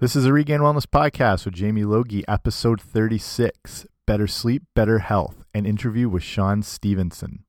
This is a Regained Wellness podcast with Jamie Logie, episode 36 Better Sleep, Better Health, an interview with Shawn Stevenson.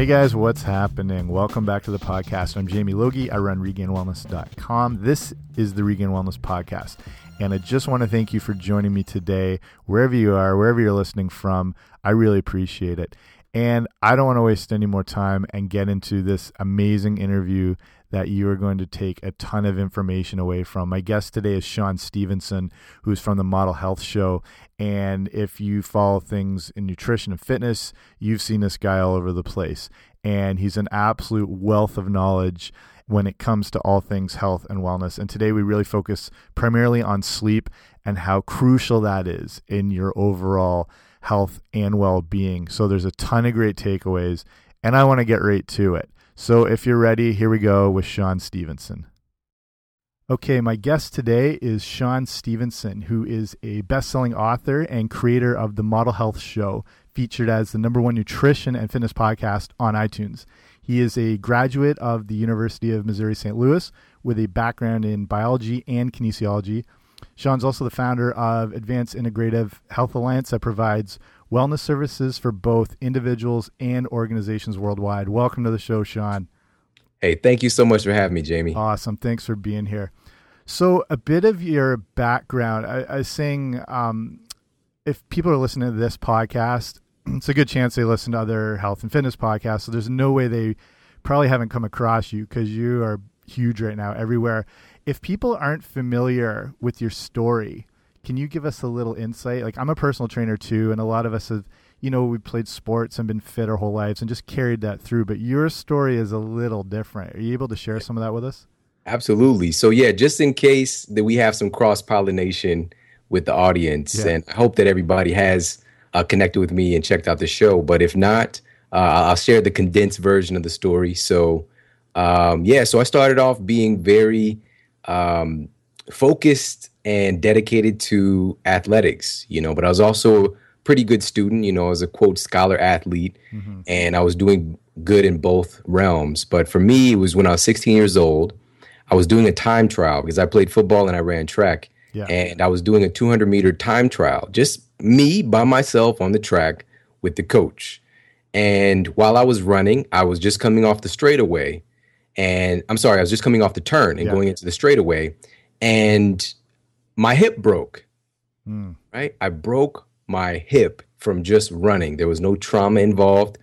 Hey guys, what's happening? Welcome back to the podcast. I'm Jamie Logie. I run regainedwellness.com. This is the Regained Wellness podcast. And I just want to thank you for joining me today, wherever you are, wherever you're listening from. I really appreciate it. And I don't want to waste any more time and get into this amazing interview that you are going to take a ton of information away from. My guest today is Shawn Stevenson, who's from the Model Health Show. And if you follow things in nutrition and fitness, you've seen this guy all over the place. And he's an absolute wealth of knowledge when it comes to all things health and wellness. And today we really focus primarily on sleep and how crucial that is in your overall health and well being. So there's a ton of great takeaways, and I want to get right to it. So if you're ready, here we go with Shawn Stevenson. Okay, my guest today is Shawn Stevenson, who is a best selling author and creator of the Model Health Show, featured as the number one nutrition and fitness podcast on iTunes. He is a graduate of the University of Missouri St. Louis with a background in biology and kinesiology. Shawn's also the founder of Advanced Integrative Health Alliance that provides wellness services for both individuals and organizations worldwide. Welcome to the show, Shawn. Hey, thank you so much for having me, Jamie. Awesome. Thanks for being here. So, a bit of your background. I, I was saying, um, if people are listening to this podcast, it's a good chance they listen to other health and fitness podcasts. So, there's no way they probably haven't come across you because you are huge right now everywhere. If people aren't familiar with your story, can you give us a little insight? Like I'm a personal trainer too, and a lot of us have, you know, we played sports and been fit our whole lives and just carried that through. But your story is a little different. Are you able to share some of that with us? Absolutely. So yeah, just in case that we have some cross pollination with the audience, yeah. and I hope that everybody has uh, connected with me and checked out the show. But if not, uh, I'll share the condensed version of the story. So um, yeah, so I started off being very um, focused and dedicated to athletics, you know, but I was also a pretty good student, you know, as a quote scholar athlete, mm-hmm. and I was doing good in both realms. But for me, it was when I was 16 years old, I was doing a time trial because I played football and I ran track. Yeah. And I was doing a 200 meter time trial, just me by myself on the track with the coach. And while I was running, I was just coming off the straightaway. And I'm sorry, I was just coming off the turn and yeah. going into the straightaway. And my hip broke. Mm. Right? I broke my hip from just running. There was no trauma involved.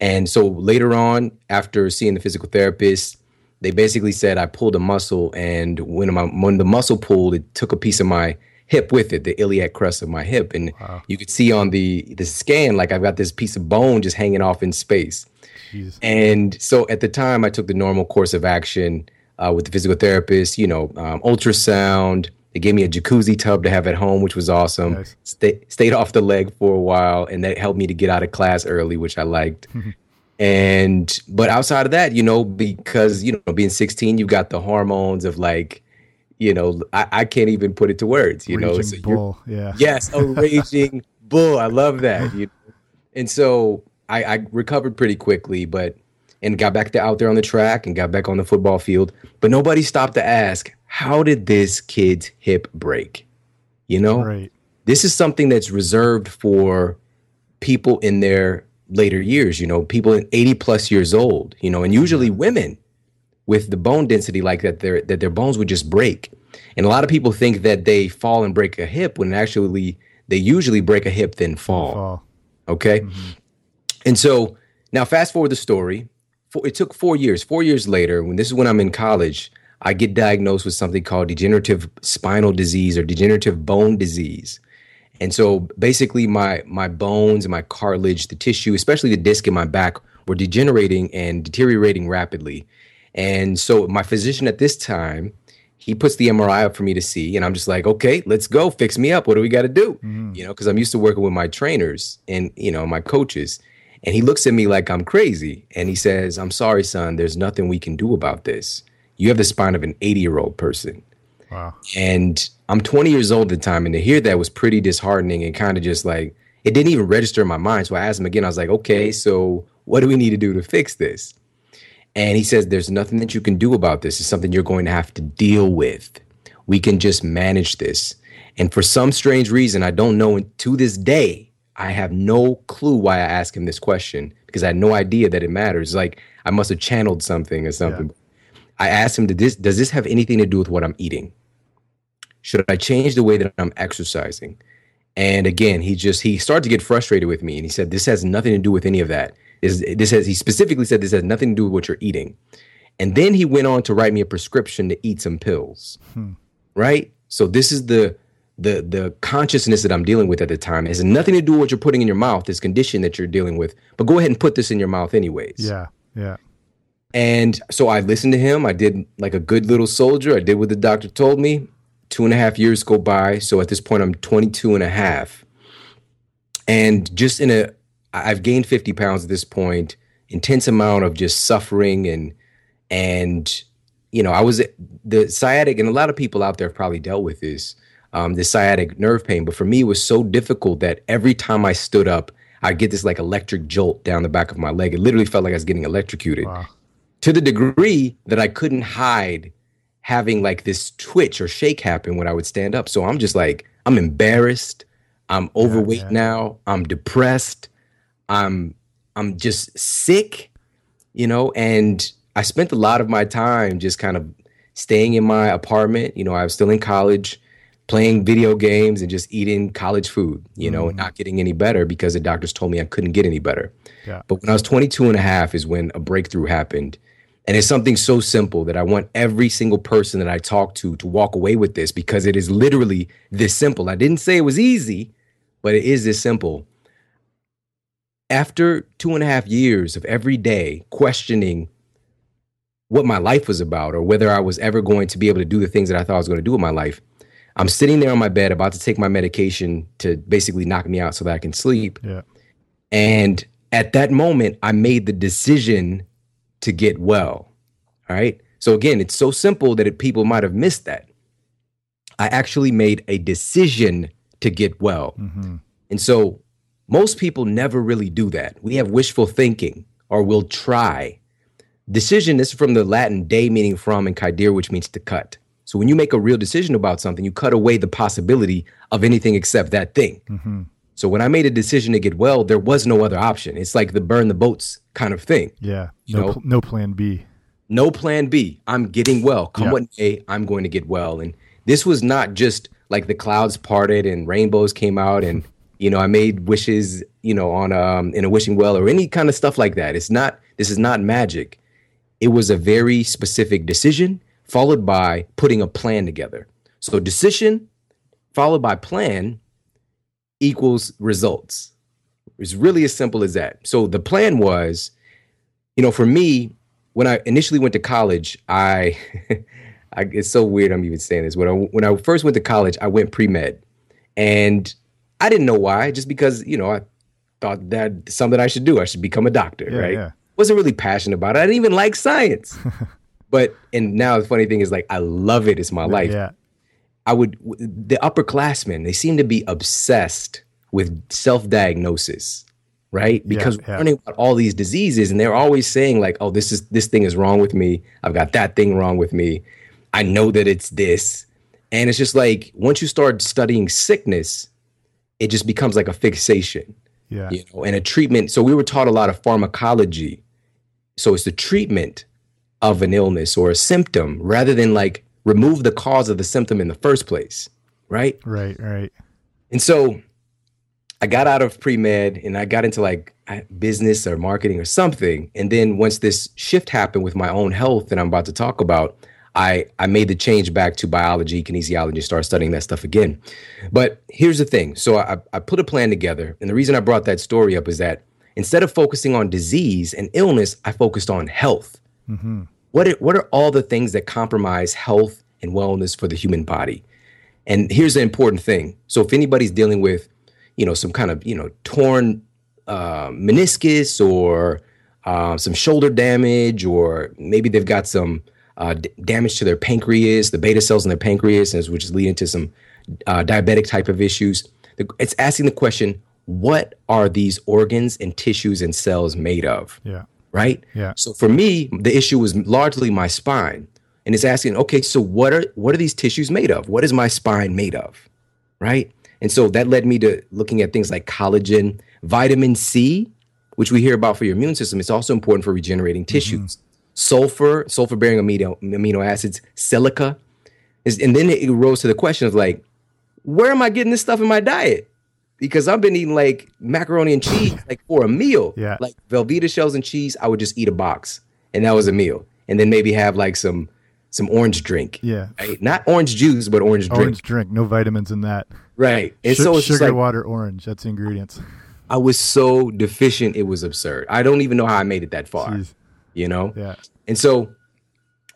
And so later on, after seeing the physical therapist, they basically said I pulled a muscle, and when my when the muscle pulled, it took a piece of my hip with it, the iliac crest of my hip, and wow. you could see on the the scan like I've got this piece of bone just hanging off in space. Jeez. And so at the time, I took the normal course of action uh, with the physical therapist. You know, um, ultrasound, they gave me a jacuzzi tub to have at home, which was awesome. Nice. Stay, stayed off the leg for a while, and that helped me to get out of class early, which I liked. and but outside of that, you know, because you know, being 16, you got the hormones of like, you know, I, I can't even put it to words. You raging know, so bull, yeah, yes, a raging bull. I love that. You know? And so I, I recovered pretty quickly, but and got back to out there on the track and got back on the football field. But nobody stopped to ask, how did this kid's hip break? You know, right. this is something that's reserved for people in their later years, you know, people in 80 plus years old, you know, and usually women with the bone density like that, their that their bones would just break. And a lot of people think that they fall and break a hip when actually they usually break a hip then fall. fall. Okay. Mm-hmm. And so now fast forward the story. It took four years. Four years later, when this is when I'm in college, I get diagnosed with something called degenerative spinal disease or degenerative bone disease. And so basically my my bones and my cartilage, the tissue, especially the disc in my back, were degenerating and deteriorating rapidly. And so my physician at this time, he puts the MRI up for me to see, and I'm just like, okay, let's go, fix me up. What do we got to do? Mm-hmm. You know, because I'm used to working with my trainers and you know my coaches. And he looks at me like I'm crazy, and he says, "I'm sorry, son. There's nothing we can do about this." you have the spine of an 80 year old person. Wow. And I'm 20 years old at the time, and to hear that was pretty disheartening and kind of just like it didn't even register in my mind. So I asked him again. I was like, "Okay, so what do we need to do to fix this?" And he says, "There's nothing that you can do about this. It's something you're going to have to deal with. We can just manage this." And for some strange reason, I don't know to this day, I have no clue why I asked him this question because I had no idea that it matters. Like I must have channeled something or something. Yeah. I asked him, this, does this have anything to do with what I'm eating? Should I change the way that I'm exercising? And again, he just he started to get frustrated with me, and he said, "This has nothing to do with any of that. This, this has he specifically said this has nothing to do with what you're eating." And then he went on to write me a prescription to eat some pills. Hmm. Right. So this is the the the consciousness that I'm dealing with at the time. Has nothing to do with what you're putting in your mouth. This condition that you're dealing with. But go ahead and put this in your mouth anyways. Yeah. Yeah. And so I listened to him. I did like a good little soldier. I did what the doctor told me. Two and a half years go by. So at this point, I'm 22 and a half. And just in a, I've gained 50 pounds at this point, intense amount of just suffering and, and, you know, I was the sciatic, and a lot of people out there have probably dealt with this, um, the sciatic nerve pain. But for me, it was so difficult that every time I stood up, I get this like electric jolt down the back of my leg. It literally felt like I was getting electrocuted. Wow to the degree that I couldn't hide having like this twitch or shake happen when I would stand up. So I'm just like, I'm embarrassed. I'm overweight yeah, yeah. now. I'm depressed. I'm I'm just sick, you know, and I spent a lot of my time just kind of staying in my apartment. You know, I was still in college, playing video games and just eating college food, you know, mm. and not getting any better because the doctors told me I couldn't get any better. Yeah. But when I was 22 and a half is when a breakthrough happened and it's something so simple that I want every single person that I talk to to walk away with this because it is literally this simple. I didn't say it was easy, but it is this simple. After two and a half years of every day questioning what my life was about or whether I was ever going to be able to do the things that I thought I was going to do with my life, I'm sitting there on my bed about to take my medication to basically knock me out so that I can sleep. Yeah. And at that moment, I made the decision to get well. All right. So again, it's so simple that it, people might have missed that. I actually made a decision to get well. Mm-hmm. And so most people never really do that. We have wishful thinking or we'll try. Decision this is from the Latin de meaning from and caedere, which means to cut. So when you make a real decision about something, you cut away the possibility of anything except that thing. Mm-hmm. So when I made a decision to get well, there was no other option. It's like the burn the boats kind of thing. Yeah. You no, know? no plan B. No plan B. I'm getting well. Come yeah. what may, I'm going to get well. And this was not just like the clouds parted and rainbows came out and you know I made wishes you know on um in a wishing well or any kind of stuff like that. It's not. This is not magic. It was a very specific decision followed by putting a plan together. So decision followed by plan equals results. It's really as simple as that. So the plan was, you know, for me, when I initially went to college, I, I it's so weird I'm even saying this. When I when I first went to college, I went pre med, and I didn't know why. Just because you know I thought that something I should do. I should become a doctor, yeah, right? Yeah. Wasn't really passionate about it. I didn't even like science. but and now the funny thing is like I love it. It's my life. Yeah. I would the upperclassmen they seem to be obsessed with self-diagnosis, right? Because yeah, yeah. we're learning about all these diseases, and they're always saying like, "Oh, this is this thing is wrong with me. I've got that thing wrong with me. I know that it's this." And it's just like once you start studying sickness, it just becomes like a fixation. Yeah. You know, and a treatment. So we were taught a lot of pharmacology. So it's the treatment of an illness or a symptom rather than like remove the cause of the symptom in the first place, right? Right, right. And so I got out of pre med and I got into like business or marketing or something. And then once this shift happened with my own health that I'm about to talk about, I, I made the change back to biology, kinesiology, start studying that stuff again. But here's the thing. So I, I put a plan together. And the reason I brought that story up is that instead of focusing on disease and illness, I focused on health. Mm-hmm what are, what are all the things that compromise health and wellness for the human body? And here's the important thing. So if anybody's dealing with, you know, some kind of, you know, torn uh, meniscus or uh, some shoulder damage, or maybe they've got some uh, d- damage to their pancreas, the beta cells in their pancreas, which is leading to some uh, diabetic type of issues. It's asking the question, what are these organs and tissues and cells made of? Yeah. Right. Yeah. So for me, the issue was largely my spine, and it's asking, okay, so what are what are these tissues made of? What is my spine made of? Right. And so that led me to looking at things like collagen, vitamin C, which we hear about for your immune system. It's also important for regenerating tissues. Mm-hmm. Sulfur, sulfur bearing amino, amino acids, silica. And then it rose to the question of like, where am I getting this stuff in my diet? Because I've been eating like macaroni and cheese like for a meal. Yeah. Like Velveeta shells and cheese, I would just eat a box and that was a meal. And then maybe have like some some orange drink. Yeah. Right? Not orange juice, but orange drink. Orange drink, no vitamins in that. Right. And Sh- so it's sugar, like, water, orange. That's the ingredients. I was so deficient, it was absurd. I don't even know how I made it that far. Jeez. You know? Yeah. And so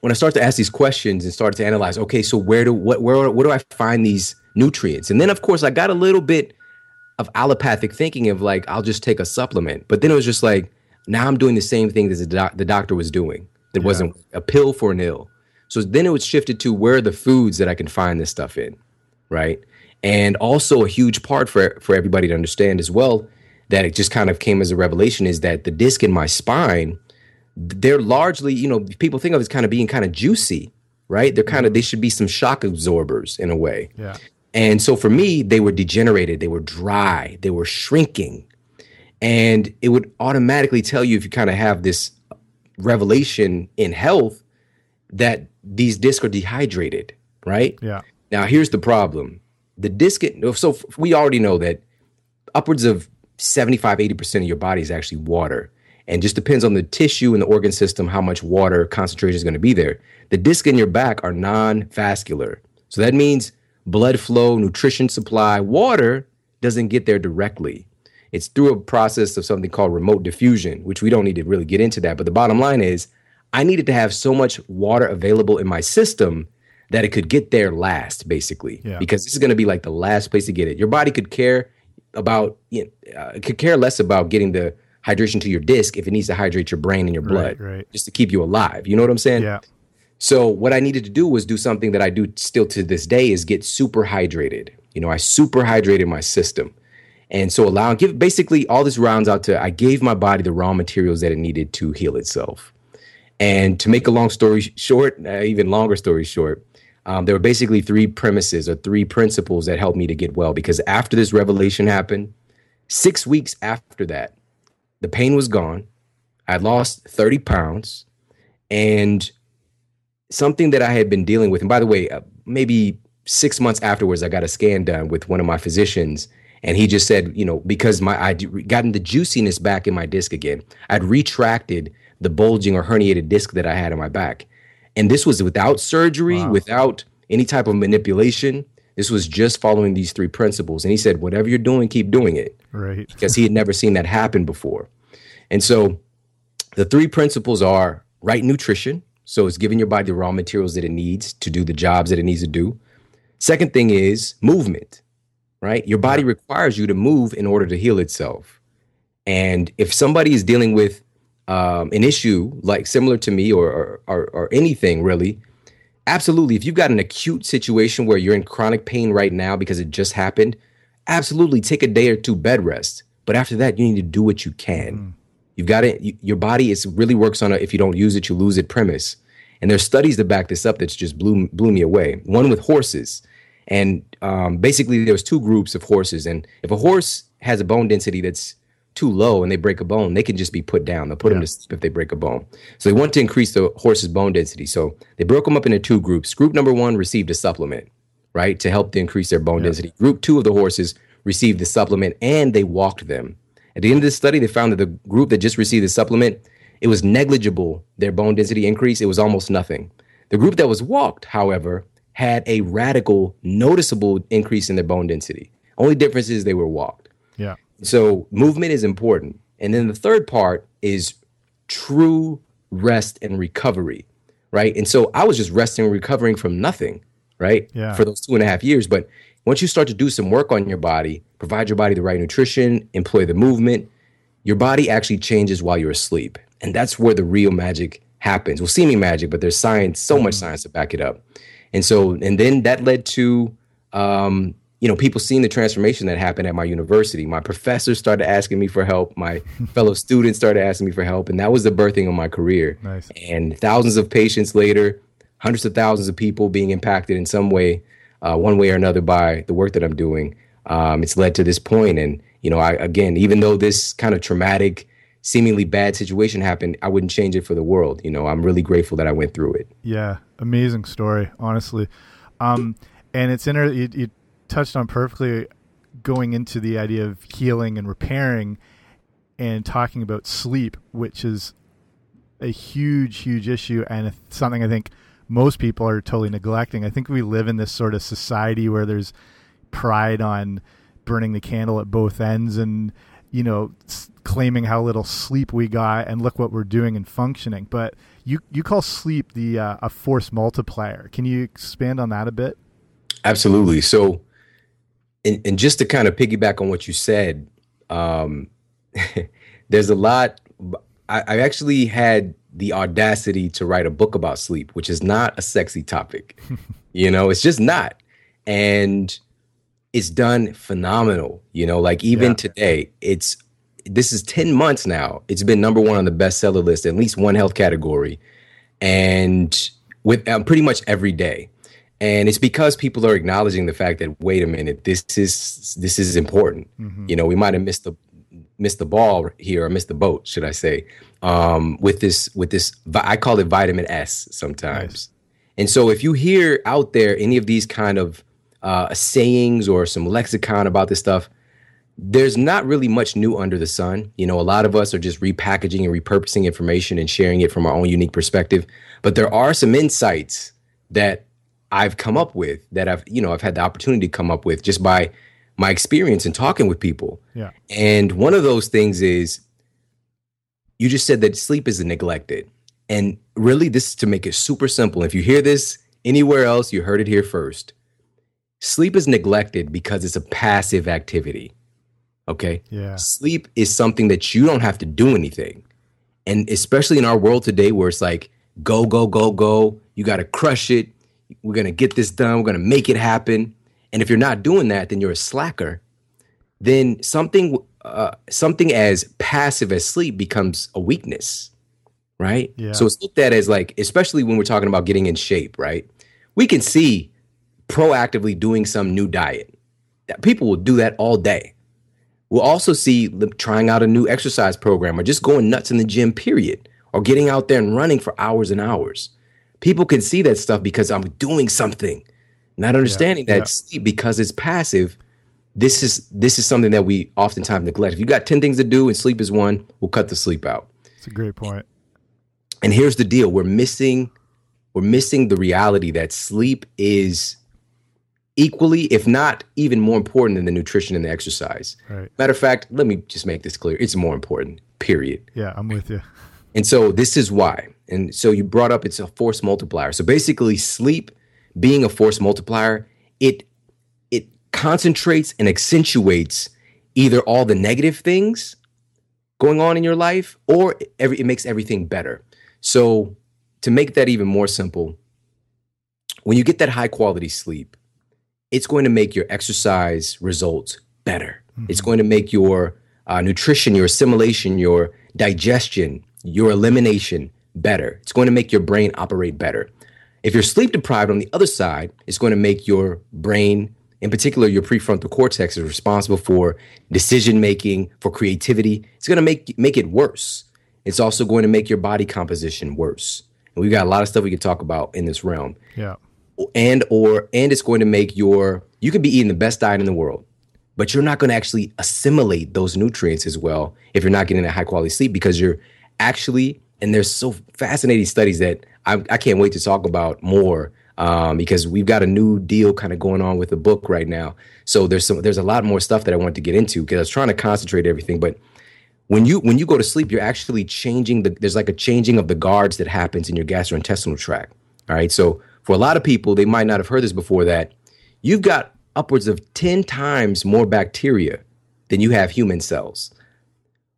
when I start to ask these questions and start to analyze, okay, so where do what where where do I find these nutrients? And then of course I got a little bit of allopathic thinking of like I'll just take a supplement. But then it was just like now I'm doing the same thing that the, doc- the doctor was doing. It yeah. wasn't a pill for an ill. So then it was shifted to where are the foods that I can find this stuff in, right? And also a huge part for for everybody to understand as well that it just kind of came as a revelation is that the disc in my spine, they're largely, you know, people think of as kind of being kind of juicy, right? They're kind of mm-hmm. they should be some shock absorbers in a way. Yeah. And so for me, they were degenerated, they were dry, they were shrinking. And it would automatically tell you if you kind of have this revelation in health that these discs are dehydrated, right? Yeah. Now here's the problem the disc so we already know that upwards of 75 80% of your body is actually water and just depends on the tissue and the organ system how much water concentration is going to be there the discs in your back are non-vascular so that means blood flow nutrition supply water doesn't get there directly it's through a process of something called remote diffusion which we don't need to really get into that but the bottom line is i needed to have so much water available in my system that it could get there last, basically, yeah. because this is going to be like the last place to get it. Your body could care about, you know, uh, could care less about getting the hydration to your disc if it needs to hydrate your brain and your blood, right, right. just to keep you alive. You know what I'm saying? Yeah. So what I needed to do was do something that I do still to this day is get super hydrated. You know, I super hydrated my system. And so allow give basically all this rounds out to I gave my body the raw materials that it needed to heal itself. And to make a long story short, uh, even longer story short, um, there were basically three premises or three principles that helped me to get well. Because after this revelation happened, six weeks after that, the pain was gone. I lost 30 pounds. And something that I had been dealing with, and by the way, uh, maybe six months afterwards, I got a scan done with one of my physicians. And he just said, you know, because my I'd gotten the juiciness back in my disc again, I'd retracted the bulging or herniated disc that I had in my back. And this was without surgery, wow. without any type of manipulation. This was just following these three principles. And he said, whatever you're doing, keep doing it. Right. Because he had never seen that happen before. And so the three principles are right nutrition. So it's giving your body the raw materials that it needs to do the jobs that it needs to do. Second thing is movement, right? Your body requires you to move in order to heal itself. And if somebody is dealing with um, an issue like similar to me or, or, or anything really, absolutely. If you've got an acute situation where you're in chronic pain right now because it just happened, absolutely take a day or two bed rest. But after that, you need to do what you can. Mm. You've got it. You, your body is really works on a if you don't use it, you lose it premise. And there's studies that back this up that's just blew blew me away. One with horses, and um, basically there was two groups of horses. And if a horse has a bone density that's too low and they break a bone, they can just be put down. They'll put yeah. them to sleep if they break a bone. So they want to increase the horse's bone density. So they broke them up into two groups. Group number one received a supplement, right, to help to increase their bone yeah. density. Group two of the horses received the supplement and they walked them. At the end of the study, they found that the group that just received the supplement, it was negligible, their bone density increase. It was almost nothing. The group that was walked, however, had a radical, noticeable increase in their bone density. Only difference is they were walked. Yeah. So movement is important. And then the third part is true rest and recovery, right? And so I was just resting and recovering from nothing, right? Yeah. For those two and a half years. But once you start to do some work on your body, provide your body the right nutrition, employ the movement, your body actually changes while you're asleep. And that's where the real magic happens. Well, seeming magic, but there's science, so much science to back it up. And so, and then that led to, um, you know, people seeing the transformation that happened at my university. My professors started asking me for help. My fellow students started asking me for help, and that was the birthing of my career. Nice. And thousands of patients later, hundreds of thousands of people being impacted in some way, uh, one way or another, by the work that I'm doing. Um, it's led to this point, and you know, I again, even though this kind of traumatic seemingly bad situation happened, I wouldn't change it for the world. You know, I'm really grateful that I went through it. Yeah, amazing story, honestly. Um, and it's in you, you touched on perfectly going into the idea of healing and repairing and talking about sleep, which is a huge, huge issue and something I think most people are totally neglecting. I think we live in this sort of society where there's pride on burning the candle at both ends and you know claiming how little sleep we got and look what we're doing and functioning. But you you call sleep the uh, a force multiplier. Can you expand on that a bit? Absolutely. So and, and just to kind of piggyback on what you said um, there's a lot I, I actually had the audacity to write a book about sleep which is not a sexy topic you know it's just not and it's done phenomenal. You know, like even yeah. today, it's this is 10 months now. It's been number one on the bestseller list, at least one health category, and with um, pretty much every day. And it's because people are acknowledging the fact that wait a minute, this is this is important. Mm-hmm. You know, we might have missed the missed the ball here or missed the boat, should I say? Um, with this with this, I call it vitamin S sometimes. Nice. And so, if you hear out there any of these kind of uh, sayings or some lexicon about this stuff, there's not really much new under the sun. You know, a lot of us are just repackaging and repurposing information and sharing it from our own unique perspective. But there are some insights that I've come up with that I've, you know, I've had the opportunity to come up with just by my experience and talking with people. Yeah. And one of those things is you just said that sleep is neglected. And really, this is to make it super simple. If you hear this anywhere else, you heard it here first sleep is neglected because it's a passive activity. Okay. Yeah. Sleep is something that you don't have to do anything. And especially in our world today where it's like, go, go, go, go. You got to crush it. We're going to get this done. We're going to make it happen. And if you're not doing that, then you're a slacker. Then something, uh, something as passive as sleep becomes a weakness, right? Yeah. So it's looked at as like, especially when we're talking about getting in shape, right? We can see proactively doing some new diet. That People will do that all day. We'll also see them trying out a new exercise program or just going nuts in the gym, period, or getting out there and running for hours and hours. People can see that stuff because I'm doing something, not understanding yeah, that yeah. because it's passive. This is this is something that we oftentimes neglect. If you got 10 things to do and sleep is one, we'll cut the sleep out. It's a great point. And here's the deal. We're missing we're missing the reality that sleep is equally, if not even more important than the nutrition and the exercise. Right. Matter of fact, let me just make this clear. It's more important, period. Yeah, I'm with you. And so this is why. And so you brought up it's a force multiplier. So basically, sleep being a force multiplier, it it concentrates and accentuates either all the negative things going on in your life or every, it makes everything better. So to make that even more simple, when you get that high quality sleep, it's going to make your exercise results better. Mm-hmm. It's going to make your uh, nutrition, your assimilation, your digestion, your elimination better. It's going to make your brain operate better. If you're sleep deprived on the other side, it's going to make your brain, in particular your prefrontal cortex, is responsible for decision making, for creativity. It's going to make make it worse. It's also going to make your body composition worse. And we've got a lot of stuff we can talk about in this realm. Yeah and or and it's going to make your you could be eating the best diet in the world but you're not going to actually assimilate those nutrients as well if you're not getting a high quality sleep because you're actually and there's so fascinating studies that I, I can't wait to talk about more um, because we've got a new deal kind of going on with the book right now so there's some there's a lot more stuff that i want to get into because i was trying to concentrate everything but when you when you go to sleep you're actually changing the there's like a changing of the guards that happens in your gastrointestinal tract all right so for a lot of people, they might not have heard this before that you've got upwards of 10 times more bacteria than you have human cells.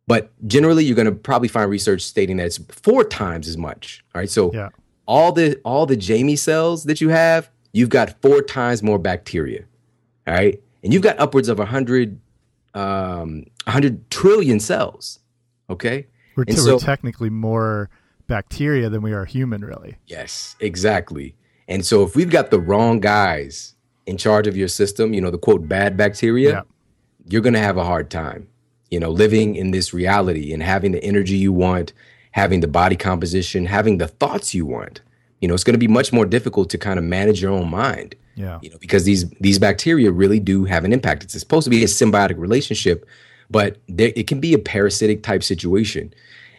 But generally, you're going to probably find research stating that it's four times as much. All right. So Yeah. all the all the Jamie cells that you have, you've got four times more bacteria. All right. And you've got upwards of 100, um, 100 trillion cells. Okay. We're, And t- so- we're technically more bacteria than we are human, really. Yes, exactly. And so if we've got the wrong guys in charge of your system, you know, the quote bad bacteria, Yeah. you're going to have a hard time, you know, living in this reality and having the energy you want, having the body composition, having the thoughts you want. You know, it's going to be much more difficult to kind of manage your own mind. Yeah. You know, because these these bacteria really do have an impact. It's supposed to be a symbiotic relationship, but there, it can be a parasitic type situation.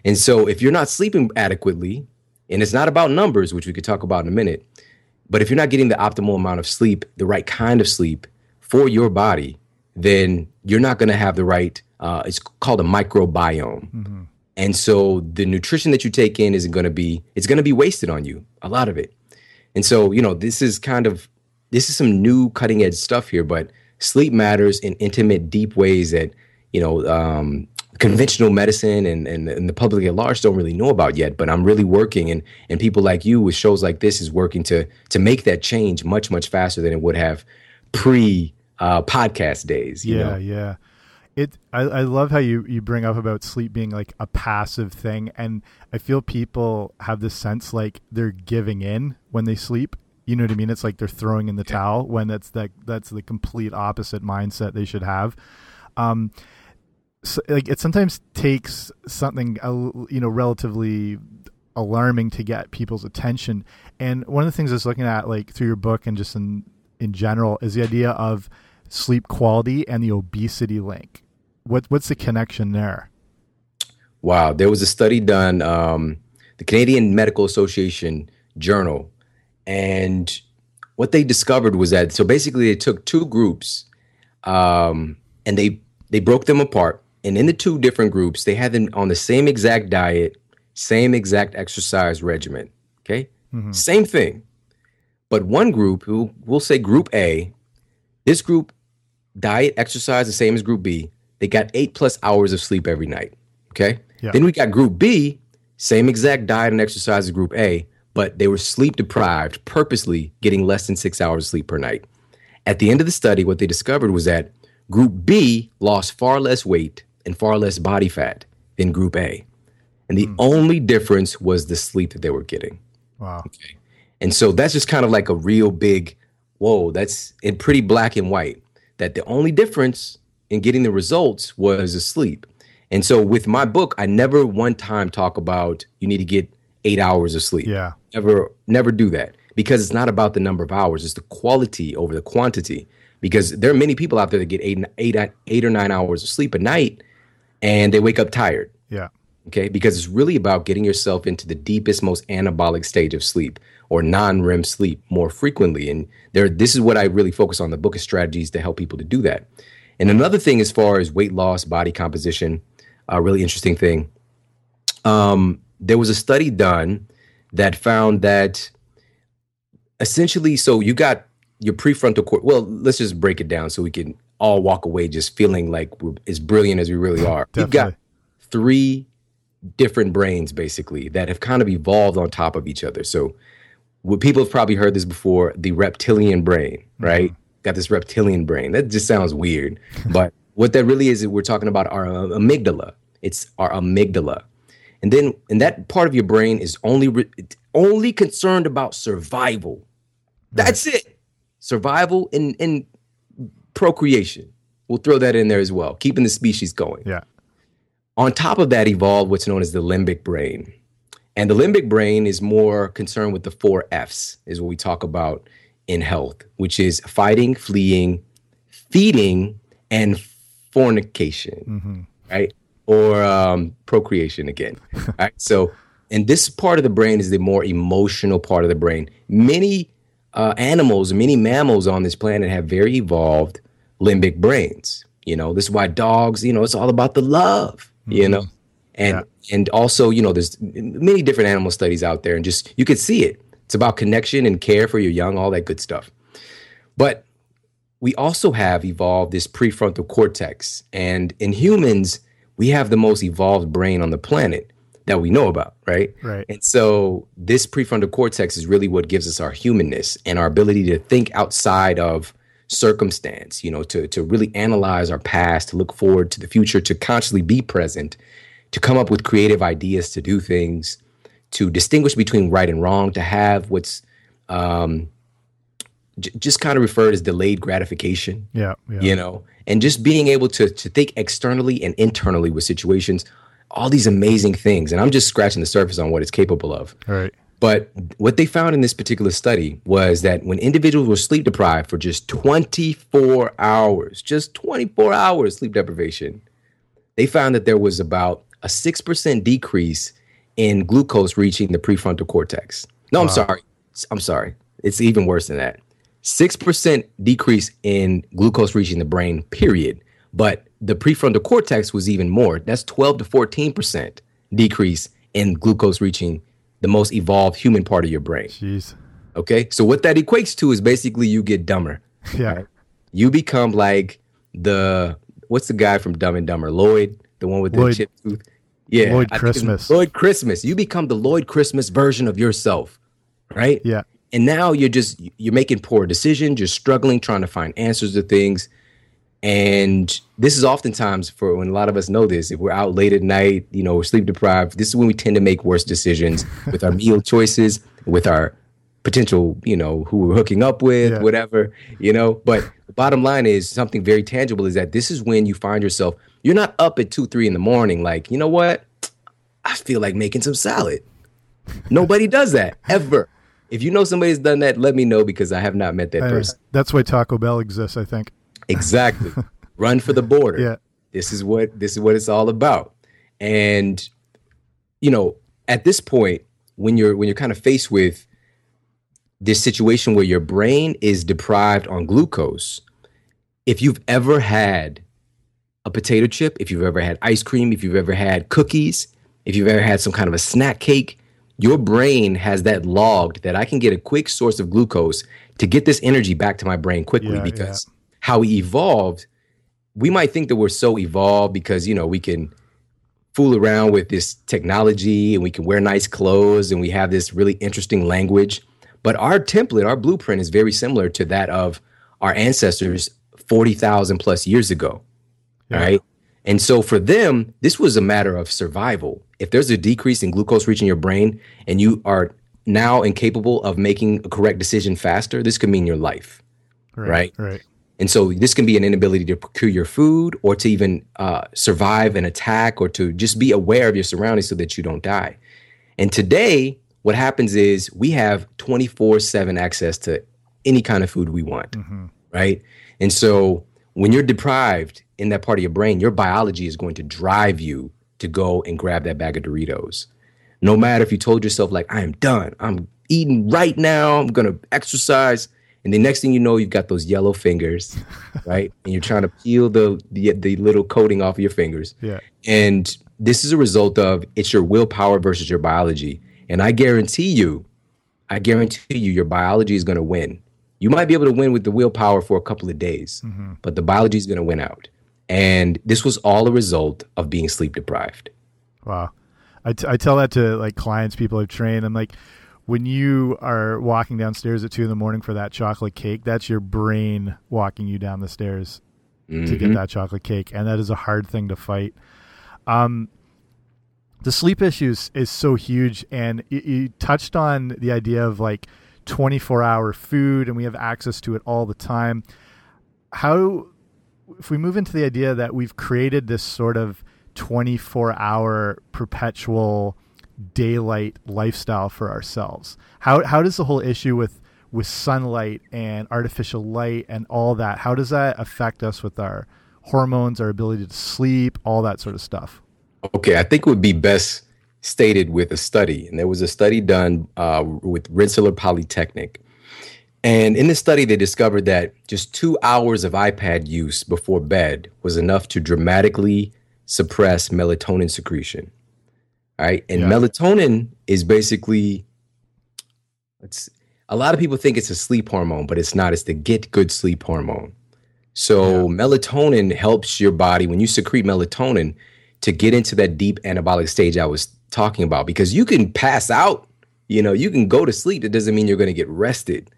And so if you're not sleeping adequately, and it's not about numbers, which we could talk about in a minute, but if you're not getting the optimal amount of sleep, the right kind of sleep for your body, then you're not going to have the right. Uh, it's called a microbiome, and so the nutrition that you take in isn't going to be. It's going to be wasted on you, a lot of it. And so you know this is kind of this is some new cutting edge stuff here, but sleep matters in intimate, deep ways that you know um, conventional medicine and, and and the public at large don't really know about yet. But I'm really working, and and people like you with shows like this is working to to make that change much much faster than it would have pre uh, podcast days. You yeah, know? yeah. It. I, I love how you you bring up about sleep being like a passive thing, and I feel people have this sense like they're giving in when they sleep. You know what I mean? It's like they're throwing in the towel when that's that that's the complete opposite mindset they should have. Um, so, like it sometimes takes something you know relatively alarming to get people's attention. And one of the things I was looking at, like through your book and just in in general, is the idea of sleep quality and the obesity link. What what's the connection there? Wow, there was a study done, um, the Canadian Medical Association Journal, and what they discovered was that so basically they took two groups, um, and they they broke them apart, and in the two different groups they had them on the same exact diet, same exact exercise regimen. Okay, same thing, but one group, who we'll say Group A, this group diet exercise the same as Group B. They got eight plus hours of sleep every night. Okay. Yeah. Then we got Group B, same exact diet and exercise as Group A, but they were sleep deprived, purposely getting less than six hours of sleep per night. At the end of the study, what they discovered was that Group B lost far less weight and far less body fat than Group A. And the hmm. only difference was the sleep that they were getting. Wow. Okay. And so that's just kind of like a real big, whoa, that's in pretty black and white. That the only difference in getting the results was sleep. And so with my book, I never one time talk about you need to get eight hours of sleep. Yeah. Never, never do that because it's not about the number of hours; it's the quality over the quantity. Because there are many people out there that get eight, eight, eight or nine hours of sleep a night, and they wake up tired Yeah. okay because it's really about getting yourself into the deepest most anabolic stage of sleep or non-rem sleep more frequently. And there this is what i really focus on. The book of strategies to help people to do that. And another thing as far as weight loss body composition a really interesting thing. Um, there was a study done that found that essentially so you got your prefrontal cortex well let's just break it down so we can all walk away just feeling like we're as brilliant as we really are. You've got three different brains basically that have kind of evolved on top of each other. So what people have probably heard this before, the reptilian brain, right? Got this reptilian brain. That just sounds weird. but what that really is, we're talking about our uh, amygdala. It's our amygdala. And then and that part of your brain is only re- only concerned about survival. That's it. Survival and, and procreation. We'll throw that in there as well, keeping the species going. Yeah. On top of that, evolved what's known as the limbic brain. And the limbic brain is more concerned with the four F's, is what we talk about in health, which is fighting, fleeing, feeding, and fornication, right? Or um, procreation again. right? So, and this part of the brain is the more emotional part of the brain. Many uh, animals, many mammals on this planet have very evolved limbic brains. You know, this is why dogs, you know, it's all about the love, you know, and and also, you know, there's many different animal studies out there, and just you could see it. It's about connection and care for your young, all that good stuff. But we also have evolved this prefrontal cortex, and in humans, we have the most evolved brain on the planet that we know about, right? Right. And so this prefrontal cortex is really what gives us our humanness and our ability to think outside of circumstance, you know, to to really analyze our past, to look forward to the future, to consciously be present, to come up with creative ideas to do things, to distinguish between right and wrong, to have what's um, j- just kind of referred as delayed gratification. Yeah, yeah. You know, and just being able to to think externally and internally with situations, all these amazing things. And I'm just scratching the surface on what it's capable of. All right. But what they found in this particular study was that when individuals were sleep deprived for just 24 hours, just 24 hours sleep deprivation, they found that there was about a 6% decrease in glucose reaching the prefrontal cortex. No, I'm sorry. I'm sorry. It's even worse than that. 6% decrease in glucose reaching the brain, period. But the prefrontal cortex was even more. That's 12 to 14% decrease in glucose reaching the most evolved human part of your brain. Jeez. Okay. So what that equates to is basically you get dumber. Yeah. You become like the what's the guy from Dumb and Dumber? Lloyd, the one with the Lloyd- chip tooth. Yeah. Lloyd I Christmas. Lloyd Christmas. You become the Lloyd Christmas version of yourself. Right? Yeah. And now you're just you're making poor decisions, you're struggling trying to find answers to things. And this is oftentimes for when a lot of us know this, if we're out late at night, you know, we're sleep deprived, this is when we tend to make worse decisions with our meal choices, with our potential, you know, who we're hooking up with, Yeah. whatever, you know. But the bottom line is something very tangible is that this is when you find yourself, you're not up at two, three in the morning, like, you know what? I feel like making some salad. Nobody does that ever. If you know somebody's done that, let me know because I have not met that I- person. that's why Taco Bell exists, I think. Exactly. Run for the border. Yeah. This is what this is what it's all about. And you know, at this point when you're when you're kind of faced with this situation where your brain is deprived on glucose, if you've ever had a potato chip, if you've ever had ice cream, if you've ever had cookies, if you've ever had some kind of a snack cake, your brain has that logged that I can get a quick source of glucose to get this energy back to my brain quickly Yeah, because how we evolved, we might think that we're so evolved because, you know, we can fool around with this technology and we can wear nice clothes and we have this really interesting language. But our template, our blueprint is very similar to that of our ancestors 40,000 plus years ago. Yeah. Right. And so for them, this was a matter of survival. If there's a decrease in glucose reaching your brain and you are now incapable of making a correct decision faster, this could mean your life. Right. Right. And so this can be an inability to procure your food or to even uh, survive an attack or to just be aware of your surroundings so that you don't die. And today, what happens is we have 24 7 access to any kind of food we want, mm-hmm. right? And so when you're deprived in that part of your brain, your biology is going to drive you to go and grab that bag of Doritos. No matter if you told yourself, like, I am done, I'm eating right now, I'm gonna exercise. And the next thing you know, you've got those yellow fingers, right? And you're trying to peel the, the the little coating off of your fingers. Yeah. And this is a result of it's your willpower versus your biology. And I guarantee you, I guarantee you, your biology is going to win. You might be able to win with the willpower for a couple of days, but the biology is going to win out. And this was all a result of being sleep deprived. Wow. I, t- I tell that to like clients, people I've trained. I'm like, when you are walking downstairs at two in the morning for that chocolate cake, that's your brain walking you down the stairs to get that chocolate cake. And that is a hard thing to fight. Um, the sleep issues is so huge. And you, touched on the idea of like 24 hour food and we have access to it all the time. How, if we move into the idea that we've created this sort of 24 hour perpetual daylight lifestyle for ourselves, how, how does the whole issue with, with sunlight and artificial light and all that, how does that affect us with our hormones, our ability to sleep, all that sort of stuff? Okay, I think it would be best stated with a study. And there was a study done uh, with Rensselaer Polytechnic. And in this study, they discovered that just two hours of iPad use before bed was enough to dramatically suppress melatonin secretion. All right. And Yeah. melatonin is basically, it's, a lot of people think it's a sleep hormone, but it's not. It's the get good sleep hormone. So melatonin helps your body when you secrete melatonin to get into that deep anabolic stage I was talking about because you can pass out, you know, you can go to sleep. It doesn't mean you're going to get rested.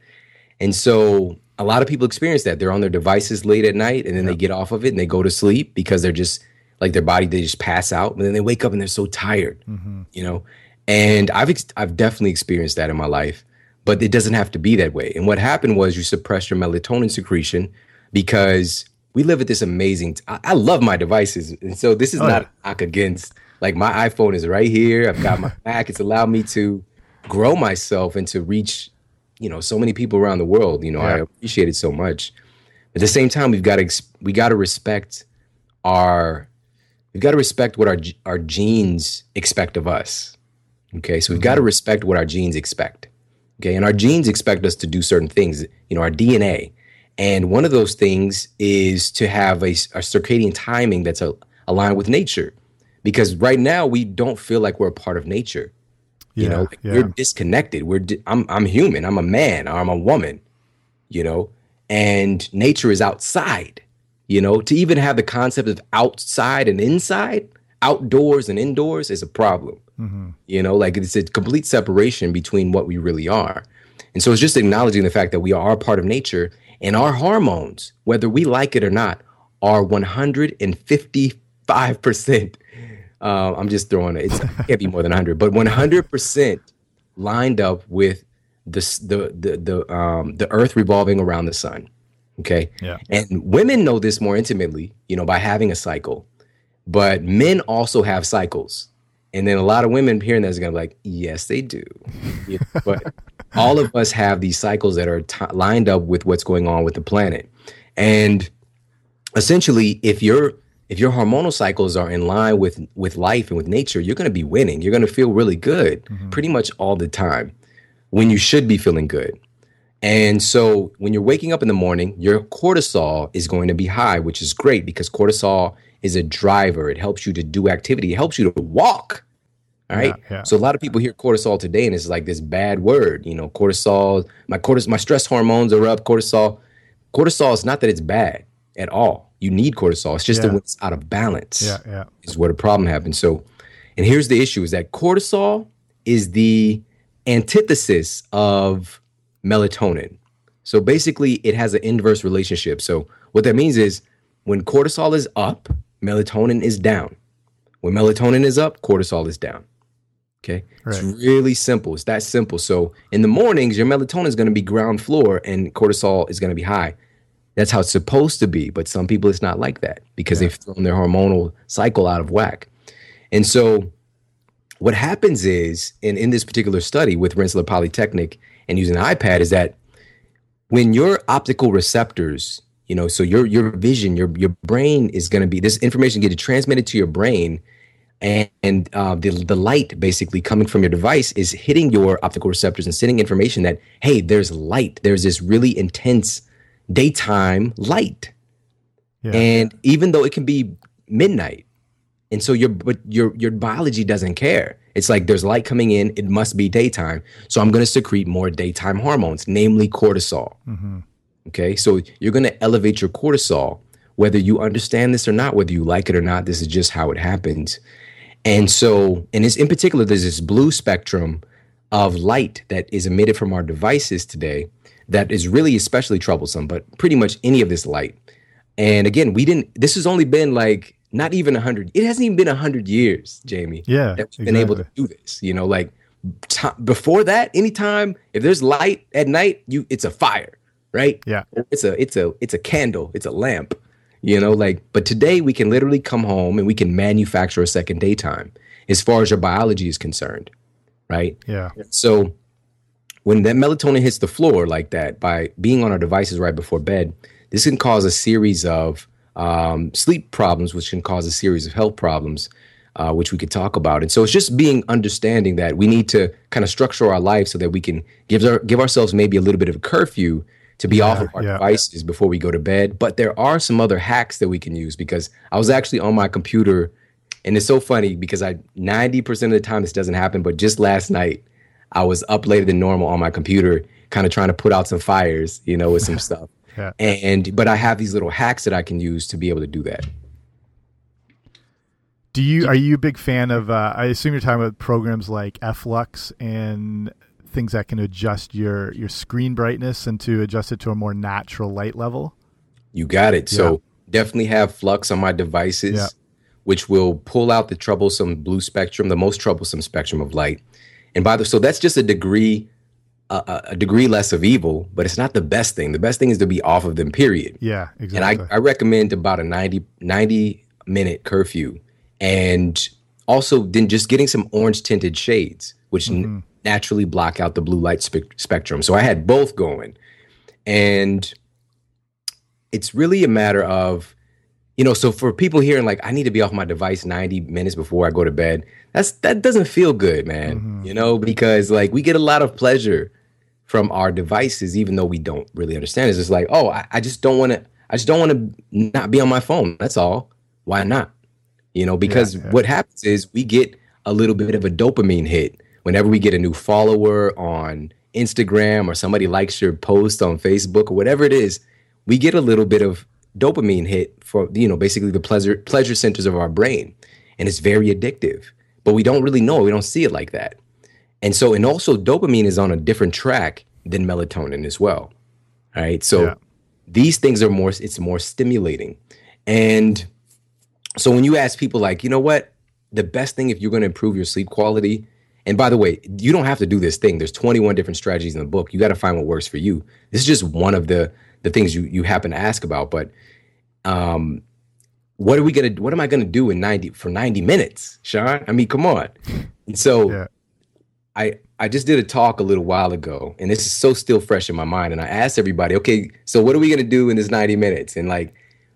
And so a lot of people experience that. They're on their devices late at night and then they get off of it and they go to sleep because they're just like their body, they just pass out. And then they wake up and they're so tired, mm-hmm. you know? And I've, ex- I've definitely experienced that in my life, but it doesn't have to be that way. And what happened was you suppress your melatonin secretion because we live at this amazing. T- I, I love my devices, and so this is oh, not a knock against. Like my iPhone is right here. I've got my Mac. It's allowed me to grow myself and to reach, you know, so many people around the world. You know, yeah. I appreciate it so much. At the same time, we've got to we got to respect our we've got to respect what our our genes expect of us. Okay, so we've mm-hmm. got to respect what our genes expect. Okay, and our genes expect us to do certain things. You know, our DNA and one of those things is to have a, a circadian timing that's a, aligned with nature. Because right now we don't feel like we're a part of nature. Yeah, you know, like yeah. we're disconnected. We're di- I'm I'm human. I'm a man. I'm a woman. You know, and nature is outside. You know, to even have the concept of outside and inside, outdoors and indoors is a problem. Mm-hmm. You know, like it's a complete separation between what we really are. And so it's just acknowledging the fact that we are a part of nature and our hormones, whether we like it or not, are 155%. Uh, I'm just throwing it. It's, it can't be more than 100, but 100% lined up with the the the the um the Earth revolving around the sun. Okay. Yeah. And women know this more intimately, you know, by having a cycle, but men also have cycles. And then a lot of women hearing that is gonna be like, yes, they do. But all of us have these cycles that are t- lined up with what's going on with the planet. And essentially, if your if your hormonal cycles are in line with with life and with nature, you're going to be winning. You're going to feel really good mm-hmm. pretty much all the time when you should be feeling good. And so when you're waking up in the morning, your cortisol is going to be high, which is great because cortisol is a driver. It helps you to do activity. It helps you to walk. All right. Yeah, yeah. So a lot of people hear cortisol today and it's like this bad word, you know, cortisol, my cortisol, my stress hormones are up, cortisol. Cortisol is not that it's bad at all. You need cortisol. It's just yeah. that when it's out of balance yeah, yeah. is where the problem happens. So, and here's the issue is that cortisol is the antithesis of melatonin. So basically it has an inverse relationship. So what that means is when cortisol is up, melatonin is down. When melatonin is up, cortisol is down. Okay. Right. It's really simple. It's that simple. So in the mornings, your melatonin is going to be ground floor and cortisol is going to be high. That's how it's supposed to be. But some people, it's not like that because yeah. they've thrown their hormonal cycle out of whack. And so what happens is, in, in this particular study with Rensselaer Polytechnic and using an iPad, is that when your optical receptors, you know, so your your vision, your your brain is going to be this information getting transmitted to your brain and, and uh, the, the light basically coming from your device is hitting your optical receptors and sending information that hey there's light. There's this really intense daytime light. Yeah. and even though it can be midnight and so your but your your biology doesn't care. It's like there's light coming in. It must be daytime. So i'm going to secrete more daytime hormones namely cortisol. Mm-hmm. okay so you're going to elevate your cortisol whether you understand this or not whether you like it or not this is just how it happens and so, and it's in particular, there's this blue spectrum of light that is emitted from our devices today that is really especially troublesome, but pretty much any of this light. And again, we didn't, this has only been like not even 100, it hasn't even been 100 years, Jamie. Yeah. That we've exactly. been able to do this. You know, like t- before that, anytime, if there's light at night, you it's a fire, right? Yeah. It's a, it's a, it's a candle, it's a lamp you know like but today we can literally come home and we can manufacture a second daytime as far as your biology is concerned right? Yeah. So when that melatonin hits the floor like that by being on our devices right before bed this can cause a series of um, sleep problems which can cause a series of health problems uh, which we could talk about. And so it's just being understanding that we need to kind of structure our life so that we can give our, give ourselves maybe a little bit of a curfew to be yeah, off of our yeah. devices before we go to bed. But there are some other hacks that we can use because I was actually on my computer, and it's so funny because I 90% of the time this doesn't happen, but just last night I was up later than normal on my computer, kind of trying to put out some fires, you know, with some stuff. yeah. And but I have these little hacks that I can use to be able to do that. Do you are you a big fan of? Uh, I assume you're talking about programs like Flux and things that can adjust your your screen brightness and to adjust it to a more natural light level. You got it. Yeah. So definitely have Flux on my devices, yeah. which will pull out the troublesome blue spectrum, the most troublesome spectrum of light. And by the so that's just a degree a, a, degree less of evil, but it's not the best thing. The best thing is to be off of them, period. Yeah, exactly. And I, I recommend about a 90, 90 minute curfew. And also then just getting some orange tinted shades, which mm-hmm. Naturally block out the blue light spe- spectrum. So I had both going. And it's really a matter of, you know, so for people hearing like, I need to be off my device 90 minutes before I go to bed, that's that doesn't feel good, man. Mm-hmm. You know, because like we get a lot of pleasure from our devices, even though we don't really understand. It's just like, oh, I, I just don't want to. I just don't want to not be on my phone. That's all. Why not? You know, because yeah, yeah. what happens is we get a little bit of a dopamine hit whenever we get a new follower on Instagram or somebody likes your post on Facebook or whatever it is. We get a little bit of dopamine hit for you know basically the pleasure pleasure centers of our brain, and it's very addictive. But we don't really know. We don't see it like that. And so, and also dopamine is on a different track than melatonin as well. All right. So yeah. these things are more, it's more stimulating. And so when you ask people like, you know what, the best thing if you're going to improve your sleep quality, and by the way, you don't have to do this thing. There's 21 different strategies in the book. You got to find what works for you. This is just one of the the things you you happen to ask about. But um, what are we gonna? What am I gonna do in 90 for 90 minutes, Shawn? I mean, come on. And so yeah. I I just did a talk a little while ago, and this is so still fresh in my mind. And I asked everybody, okay, so what are we gonna do in this 90 minutes? And like,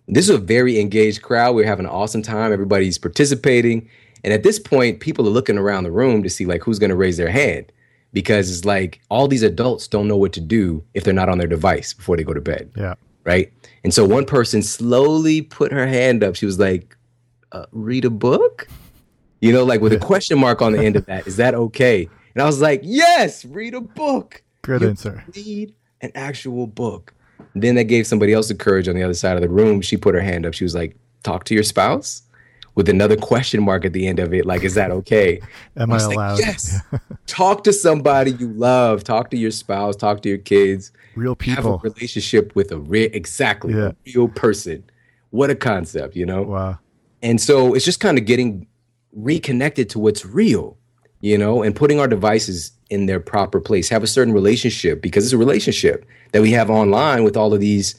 this is a very engaged crowd. We're having an awesome time. Everybody's participating. And at this point, people are looking around the room to see like who's gonna raise their hand. Because it's like all these adults don't know what to do if they're not on their device before they go to bed. Yeah. Right. And so one person slowly put her hand up. She was like, uh, read a book? You know, like with a question mark on the end of that. Is that okay? And I was like, yes, read a book. Good you answer. Read an actual book. And then that gave somebody else the courage on the other side of the room. She put her hand up. She was like, talk to your spouse with another question mark at the end of it. Like, is that okay? Am I, I allowed? Like, yes. talk to somebody you love. Talk to your spouse. Talk to your kids. Real people. Have a relationship with a real, exactly, yeah. a real person. What a concept, you know? Wow. And so it's just kind of getting reconnected to what's real you know, and putting our devices in their proper place, have a certain relationship because it's a relationship that we have online with all of these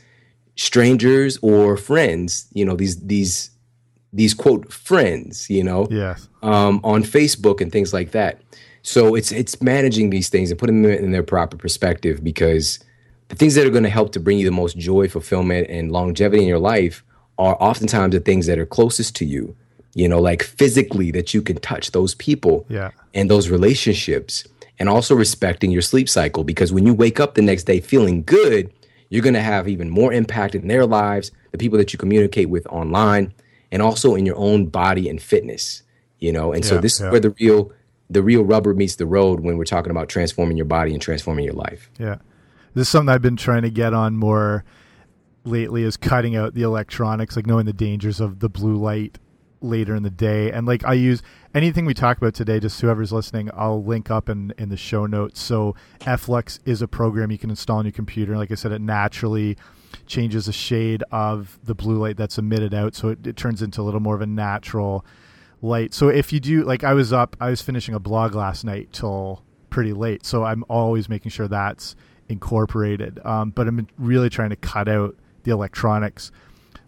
strangers or friends, you know, these these these quote friends, you know, yes. um, on Facebook and things like that. So it's it's managing these things and putting them in their proper perspective because the things that are going to help to bring you the most joy, fulfillment, and longevity in your life are oftentimes the things that are closest to you you know, like physically that you can touch those people yeah. and those relationships and also respecting your sleep cycle because when you wake up the next day feeling good, you're going to have even more impact in their lives, the people that you communicate with online, and also in your own body and fitness, you know. And yeah, so this yeah. is where the real the real rubber meets the road when we're talking about transforming your body and transforming your life. Yeah. This is something I've been trying to get on more lately is cutting out the electronics, like knowing the dangers of the blue light later in the day. And like I use anything we talk about today, just whoever's listening, I'll link up in, in the show notes. So Flux is a program you can install on your computer. Like I said, it naturally changes the shade of the blue light that's emitted out. So it, it turns into a little more of a natural light. So if you do, like I was up, I was finishing a blog last night till pretty late. So I'm always making sure that's incorporated. Um, but I'm really trying to cut out the electronics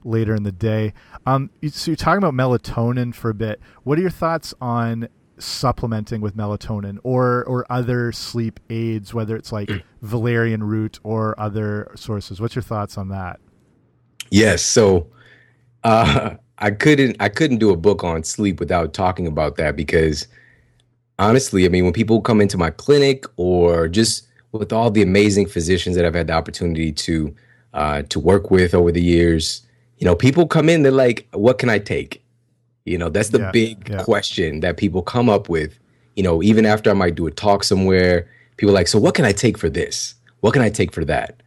later in the day. Um, so you're talking about melatonin for a bit. What are your thoughts on supplementing with melatonin or or other sleep aids, whether it's like valerian root or other sources? What's your thoughts on that? Yes. So uh, I couldn't I couldn't do a book on sleep without talking about that because honestly, I mean, when people come into my clinic or just with all the amazing physicians that I've had the opportunity to uh, to work with over the years, you know, people come in, they're like, what can I take? You know, that's the yeah, big yeah. question that people come up with. You know, even after I might do a talk somewhere, people are like, so what can I take for this? What can I take for that?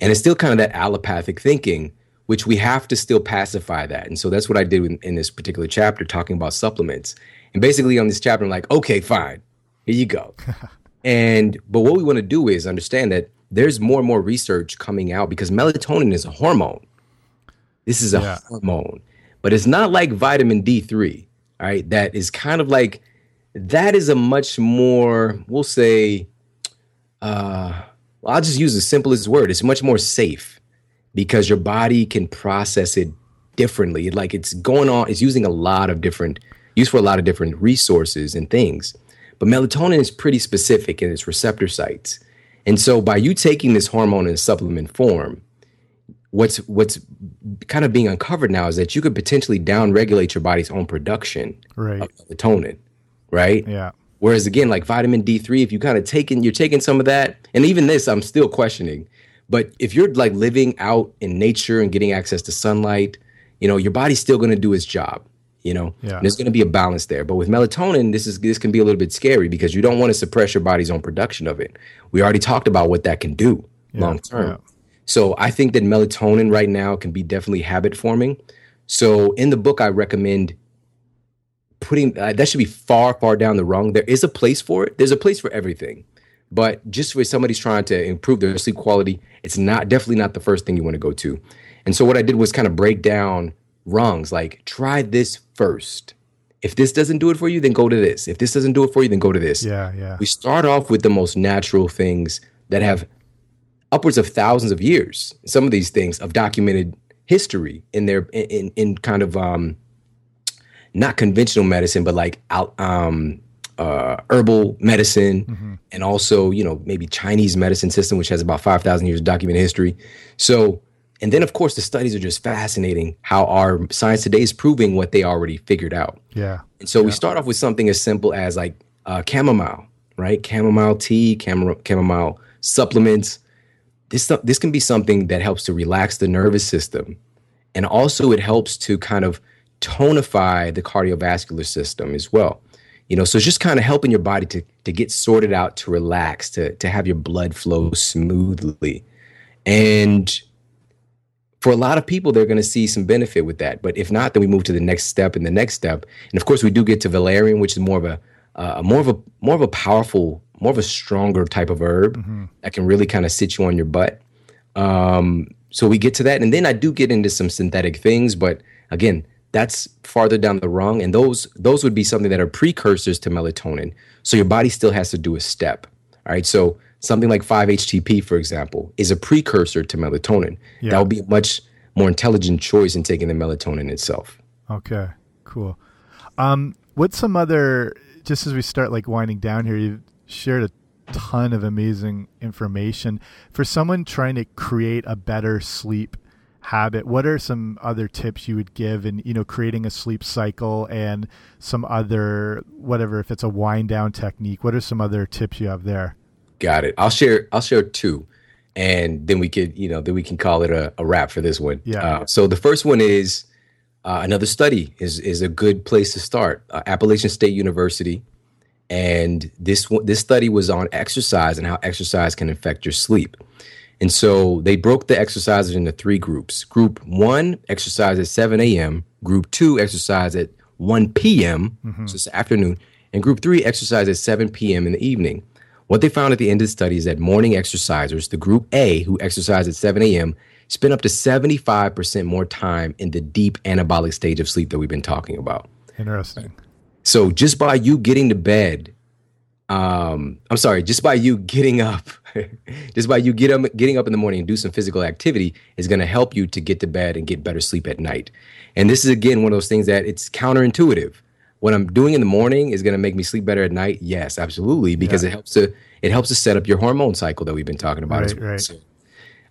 And it's still kind of that allopathic thinking which we have to still pacify that. And so that's what I did in, in this particular chapter, talking about supplements. And basically, on this chapter, I'm like, okay, fine, here you go. and but what we want to do is understand that there's more and more research coming out because melatonin is a hormone. This is a yeah. hormone, but it's not like vitamin D3, all right? That is kind of like that is a much more, we'll say, uh, I'll just use the simplest word. It's much more safe because your body can process it differently. Like it's going on, it's using a lot of different, used for a lot of different resources and things. But melatonin is pretty specific in its receptor sites. And so by you taking this hormone in supplement form, what's what's kind of being uncovered now is that you could potentially downregulate your body's own production right. of melatonin, right? Yeah. Whereas again, like vitamin D3, if you kind of taking you're taking some of that, and even this, I'm still questioning. But if you're like living out in nature and getting access to sunlight, you know, your body's still going to do its job. You know, yeah. there's going to be a balance there. But with melatonin, this is this can be a little bit scary because you don't want to suppress your body's own production of it. We already talked about what that can do yeah. long term. Yeah. So I think that melatonin right now can be definitely habit forming. So in the book, I recommend putting uh, that should be far, far down the rung. There is a place for it. There's a place for everything. But just for somebody's trying to improve their sleep quality, it's not definitely not the first thing you want to go to. And so what I did was kind of break down rungs like try this first. If this doesn't do it for you, then go to this. If this doesn't do it for you, then go to this. Yeah, yeah. We start off with the most natural things that have upwards of thousands of years. Some of these things of documented history in their in in kind of um not conventional medicine, but like out um uh, herbal medicine mm-hmm. and also you know maybe chinese medicine system which has about 5000 years of documented history so and then of course the studies are just fascinating how our science today is proving what they already figured out yeah and so yeah. we start off with something as simple as like uh, chamomile right chamomile tea chamomile, chamomile supplements this this can be something that helps to relax the nervous system. And also it helps to kind of tonify the cardiovascular system as well. You know so it's just kind of helping your body to to get sorted out to relax to to have your blood flow smoothly. And for a lot of people they're going to see some benefit with that. But if not then we move to the next step and the next step. And of course we do get to valerian which is more of a uh, more of a more of a powerful more of a stronger type of herb mm-hmm. that can really kind of sit you on your butt. Um, so we get to that and then i do get into some synthetic things but again that's farther down the rung and those those would be something that are precursors to melatonin. So your body still has to do a step all right? So something like 5-htp for example is a precursor to melatonin. Yeah. that would be a much more intelligent choice in taking the melatonin itself. Okay cool. Um what's some other just as we start like winding down here shared a ton of amazing information. For someone trying to create a better sleep habit what are some other tips you would give in you know creating a sleep cycle and some other whatever if it's a wind down technique what are some other tips you have there? Got it. I'll share i'll share two and then we could you know then we can call it a, a wrap for this one. Yeah. Uh, so the first one is uh, another study is is a good place to start. Uh, appalachian state university and this this study was on exercise and how exercise can affect your sleep and so they broke the exercises into three groups. Group one, exercise at 7 a.m. Group two, exercise at 1 p.m., mm-hmm. so it's afternoon. And group three, exercise at 7 p.m. in the evening. What they found at the end of the study is that morning exercisers, the group A, who exercise at 7 a.m., spend up to 75% more time in the deep anabolic stage of sleep that we've been talking about. Interesting. So just by you getting to bed um, I'm sorry, just by you getting up, just by you get up, getting up in the morning and do some physical activity is going to help you to get to bed and get better sleep at night. And this is again one of those things that it's counterintuitive. What I'm doing in the morning is going to make me sleep better at night. Yes, absolutely, because yeah. it helps to it helps to set up your hormone cycle that we've been talking about right, as well. Right. So,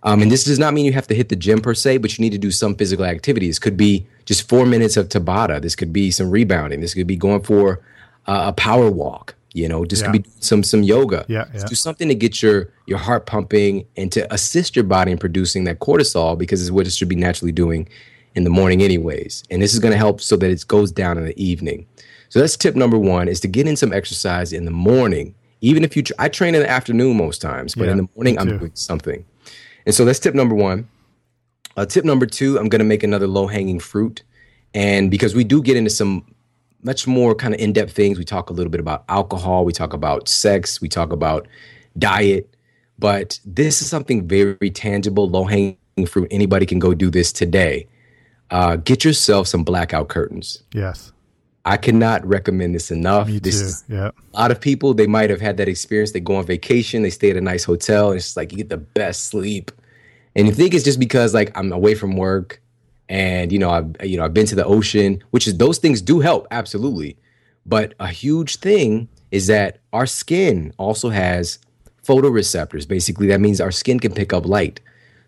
um, and this does not mean you have to hit the gym per se, but you need to do some physical activities. Could be just four minutes of Tabata. This could be some rebounding. This could be going for uh, a power walk. You know, just yeah. be some some yoga. Yeah, yeah. Do something to get your your heart pumping and to assist your body in producing that cortisol because it's what it should be naturally doing in the morning, anyways. And this is going to help so that it goes down in the evening. So that's tip number one: is to get in some exercise in the morning. Even if you, tr- I train in the afternoon most times, but yeah, in the morning I'm doing something. And so that's tip number one. Uh, tip number two, I'm going to make another low hanging fruit. And because we do get into some much more kind of in depth things, we talk a little bit about alcohol, we talk about sex, we talk about diet. But this is something very tangible, low hanging fruit. Anybody can go do this today. Uh, get yourself some blackout curtains. Yes. I cannot recommend this enough. Me this too. Yeah. A lot of people they might have had that experience. They go on vacation, they stay at a nice hotel, and it's just like you get the best sleep. And you think it's just because like I'm away from work, and you know I've you know I've been to the ocean, which is those things do help absolutely. But a huge thing is that our skin also has photoreceptors. Basically, that means our skin can pick up light.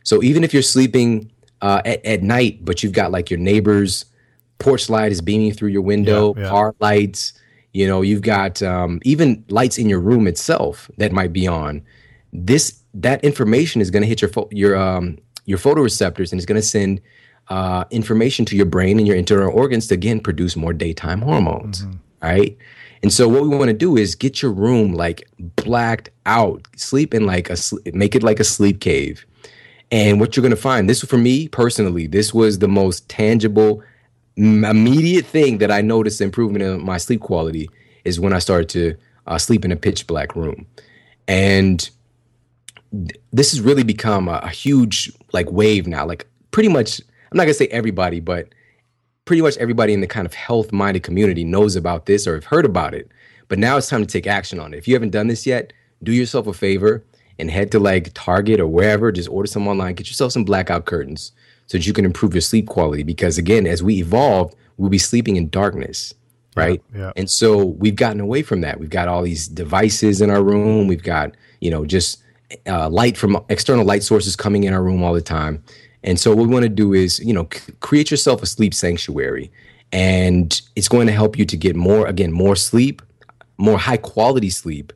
So even if you're sleeping uh, at, at night, but you've got like your neighbor's porch light is beaming through your window, Yeah, yeah. car lights, you know, you've got um, even lights in your room itself that might be on. This that information is going to hit your pho- your um, your photoreceptors and it's going to send uh, information to your brain and your internal organs to again produce more daytime hormones. Right. And so what we want to do is get your room like blacked out, sleep in like a make it like a sleep cave. And what you're going to find, this for me personally, this was the most tangible, immediate thing that I noticed improvement in my sleep quality is when I started to uh, sleep in a pitch black room. And this has really become a, a huge like wave now. Like pretty much, I'm not gonna say everybody, but pretty much everybody in the kind of health minded community knows about this or have heard about it. But now it's time to take action on it. If you haven't done this yet, do yourself a favor and head to like Target or wherever, just order some online, get yourself some blackout curtains so that you can improve your sleep quality. Because again, as we evolved, we'll be sleeping in darkness, right? yeah. And so we've gotten away from that. We've got all these devices in our room. We've got, you know, just uh, light from external light sources coming in our room all the time. And so what we want to do is, you know, c- create yourself a sleep sanctuary. And it's going to help you to get more, again, more sleep, more high quality sleep,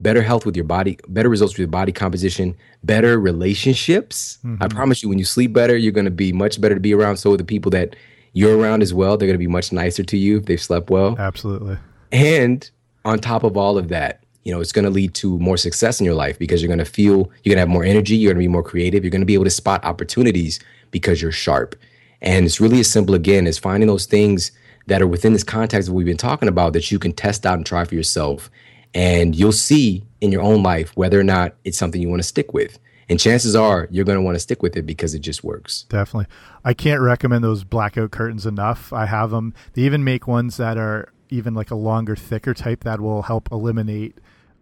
better health with your body, better results with your body composition, better relationships. I promise you, when you sleep better, you're going to be much better to be around. So are the people that you're around as well, they're going to be much nicer to you if they've slept well. Absolutely. And on top of all of that, you know, it's going to lead to more success in your life because you're going to feel, you're going to have more energy, you're going to be more creative, you're going to be able to spot opportunities because you're sharp. And it's really as simple again as finding those things that are within this context that we've been talking about that you can test out and try for yourself. And you'll see in your own life whether or not it's something you want to stick with. And chances are you're going to want to stick with it because it just works. Definitely. I can't recommend those blackout curtains enough. I have them. They even make ones that are even like a longer, thicker type that will help eliminate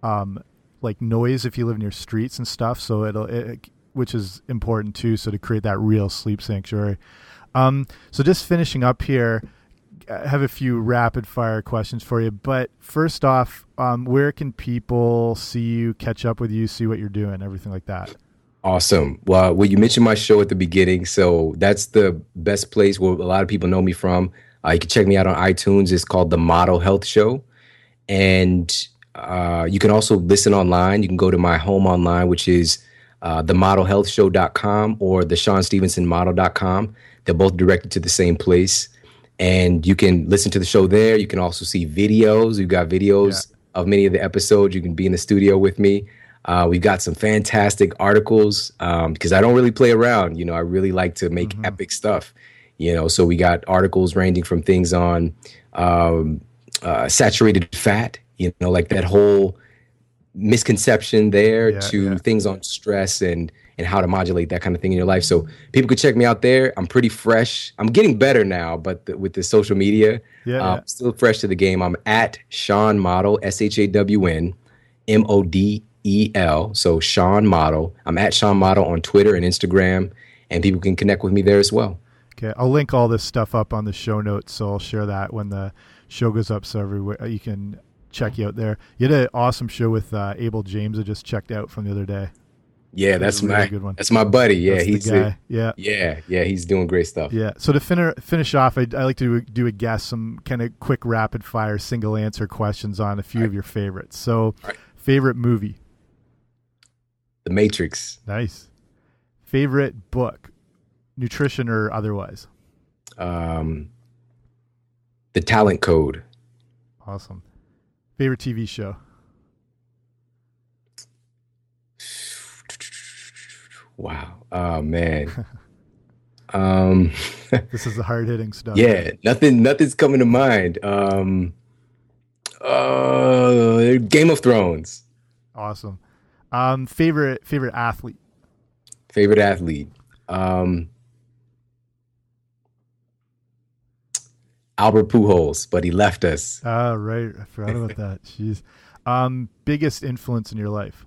um, like noise if you live near streets and stuff. So it'll, it, which is important too. So to create that real sleep sanctuary. Um, so just finishing up here, I have a few rapid fire questions for you. But first off, um, where can people see you, catch up with you, see what you're doing, everything like that? Awesome. Well, well, you mentioned my show at the beginning, so that's the best place where a lot of people know me from. Uh, you can check me out on iTunes. It's called the Model Health Show, and uh, you can also listen online. You can go to my home online, which is uh, themodelhealthshow.com or the Shawn Stevenson Model.com. They're both directed to the same place, and you can listen to the show there. You can also see videos. We've got videos of many of the episodes. You can be in the studio with me. Uh, we've got some fantastic articles um, because I don't really play around. You know, I really like to make epic stuff. You know, so we got articles ranging from things on um, uh, saturated fat. You know, like that whole misconception there Yeah, to yeah. things on stress and and how to modulate that kind of thing in your life. So people could check me out there. I'm pretty fresh. I'm getting better now, but the, with the social media, Yeah, uh, yeah. still fresh to the game. I'm at Shawn Model, S H A W N M O D E L. So Shawn Model. I'm at Shawn Model on Twitter and Instagram, and people can connect with me there as well. Okay, I'll link all this stuff up on the show notes, so I'll share that when the show goes up, so everywhere you can check you out there. You had an awesome show with uh, Abel James. I just checked out from the other day. Yeah, that's a really my good one. that's my buddy. Yeah, That's the he's guy. a- yeah, yeah, yeah, he's doing great stuff. yeah. So to fin- finish off, I, I like to do a guess, some kind of quick, rapid fire, single answer questions on a few of your favorites. So, right. favorite movie, The Matrix. nice. Favorite book, nutrition or otherwise, Um, the Talent Code. awesome. Favorite TV show, Wow. Oh man. Um, this is the hard hitting stuff. Yeah, nothing, nothing's coming to mind. Um, uh, Game of Thrones. Awesome. Um, favorite favorite athlete. Favorite athlete. Um, Albert Pujols, but he left us. Ah, right. I forgot about that. Jeez. Um, biggest influence in your life.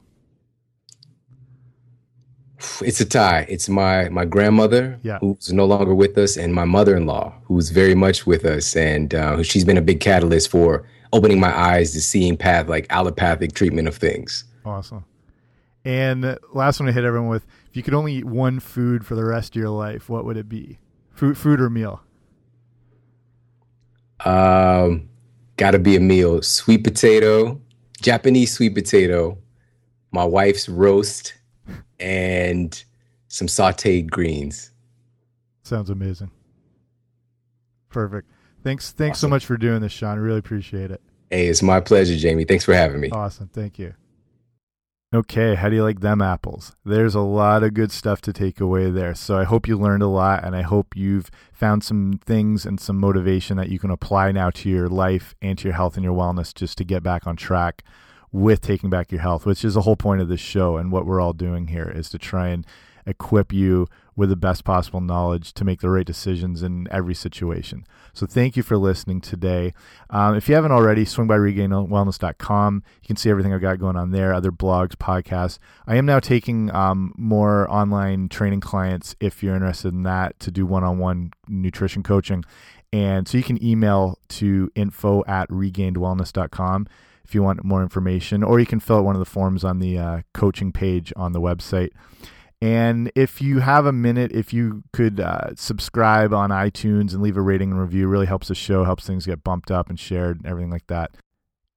It's a tie. It's my my grandmother, yeah. who's no longer with us, and my mother in law, who's very much with us, and uh, she's been a big catalyst for opening my eyes to seeing path like allopathic treatment of things. Awesome. And last one to hit everyone with: if you could only eat one food for the rest of your life, what would it be? Food, food or meal? Um, got to be a meal: sweet potato, Japanese sweet potato, my wife's roast, and some sautéed greens. Sounds amazing. Perfect. Thanks. Thanks awesome. so much for doing this, Shawn. I really appreciate it. Hey, it's my pleasure, Jamie. Thanks for having me. Awesome. Thank you. Okay, how do you like them apples? There's a lot of good stuff to take away there. So I hope you learned a lot and I hope you've found some things and some motivation that you can apply now to your life and to your health and your wellness just to get back on track with taking back your health, which is the whole point of this show and what we're all doing here is to try and equip you with the best possible knowledge to make the right decisions in every situation. So thank you for listening today. Um, if you haven't already, swing by regainedwellness.com. You can see everything I've got going on there, other blogs, podcasts. I am now taking um, more online training clients if you're interested in that to do one-on-one nutrition coaching. And so you can email to info at regainedwellness.com if you want more information, or you can fill out one of the forms on the uh, coaching page on the website. And if you have a minute, if you could uh, subscribe on iTunes and leave a rating and review, really helps the show, helps things get bumped up and shared and everything like that.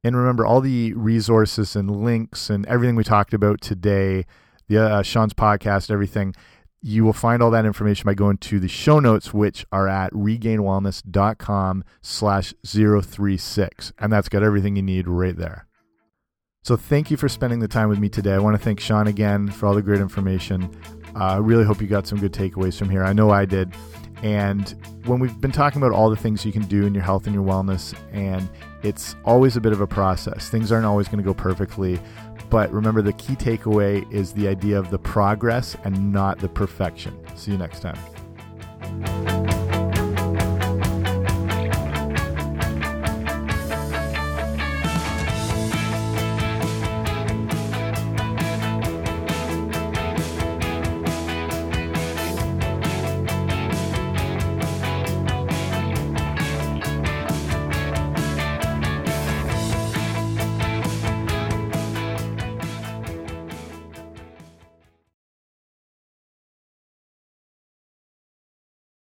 And remember, all the resources and links and everything we talked about today, the uh, Shawn's podcast, everything, you will find all that information by going to the show notes, which are at regainedwellness.com slash 036. And that's got everything you need right there. So thank you for spending the time with me today. I want to thank Shawn again for all the great information. Uh, I really hope you got some good takeaways from here. I know I did. And when we've been talking about all the things you can do in your health and your wellness, and it's always a bit of a process. Things aren't always going to go perfectly. But remember, the key takeaway is the idea of the progress and not the perfection. See you next time.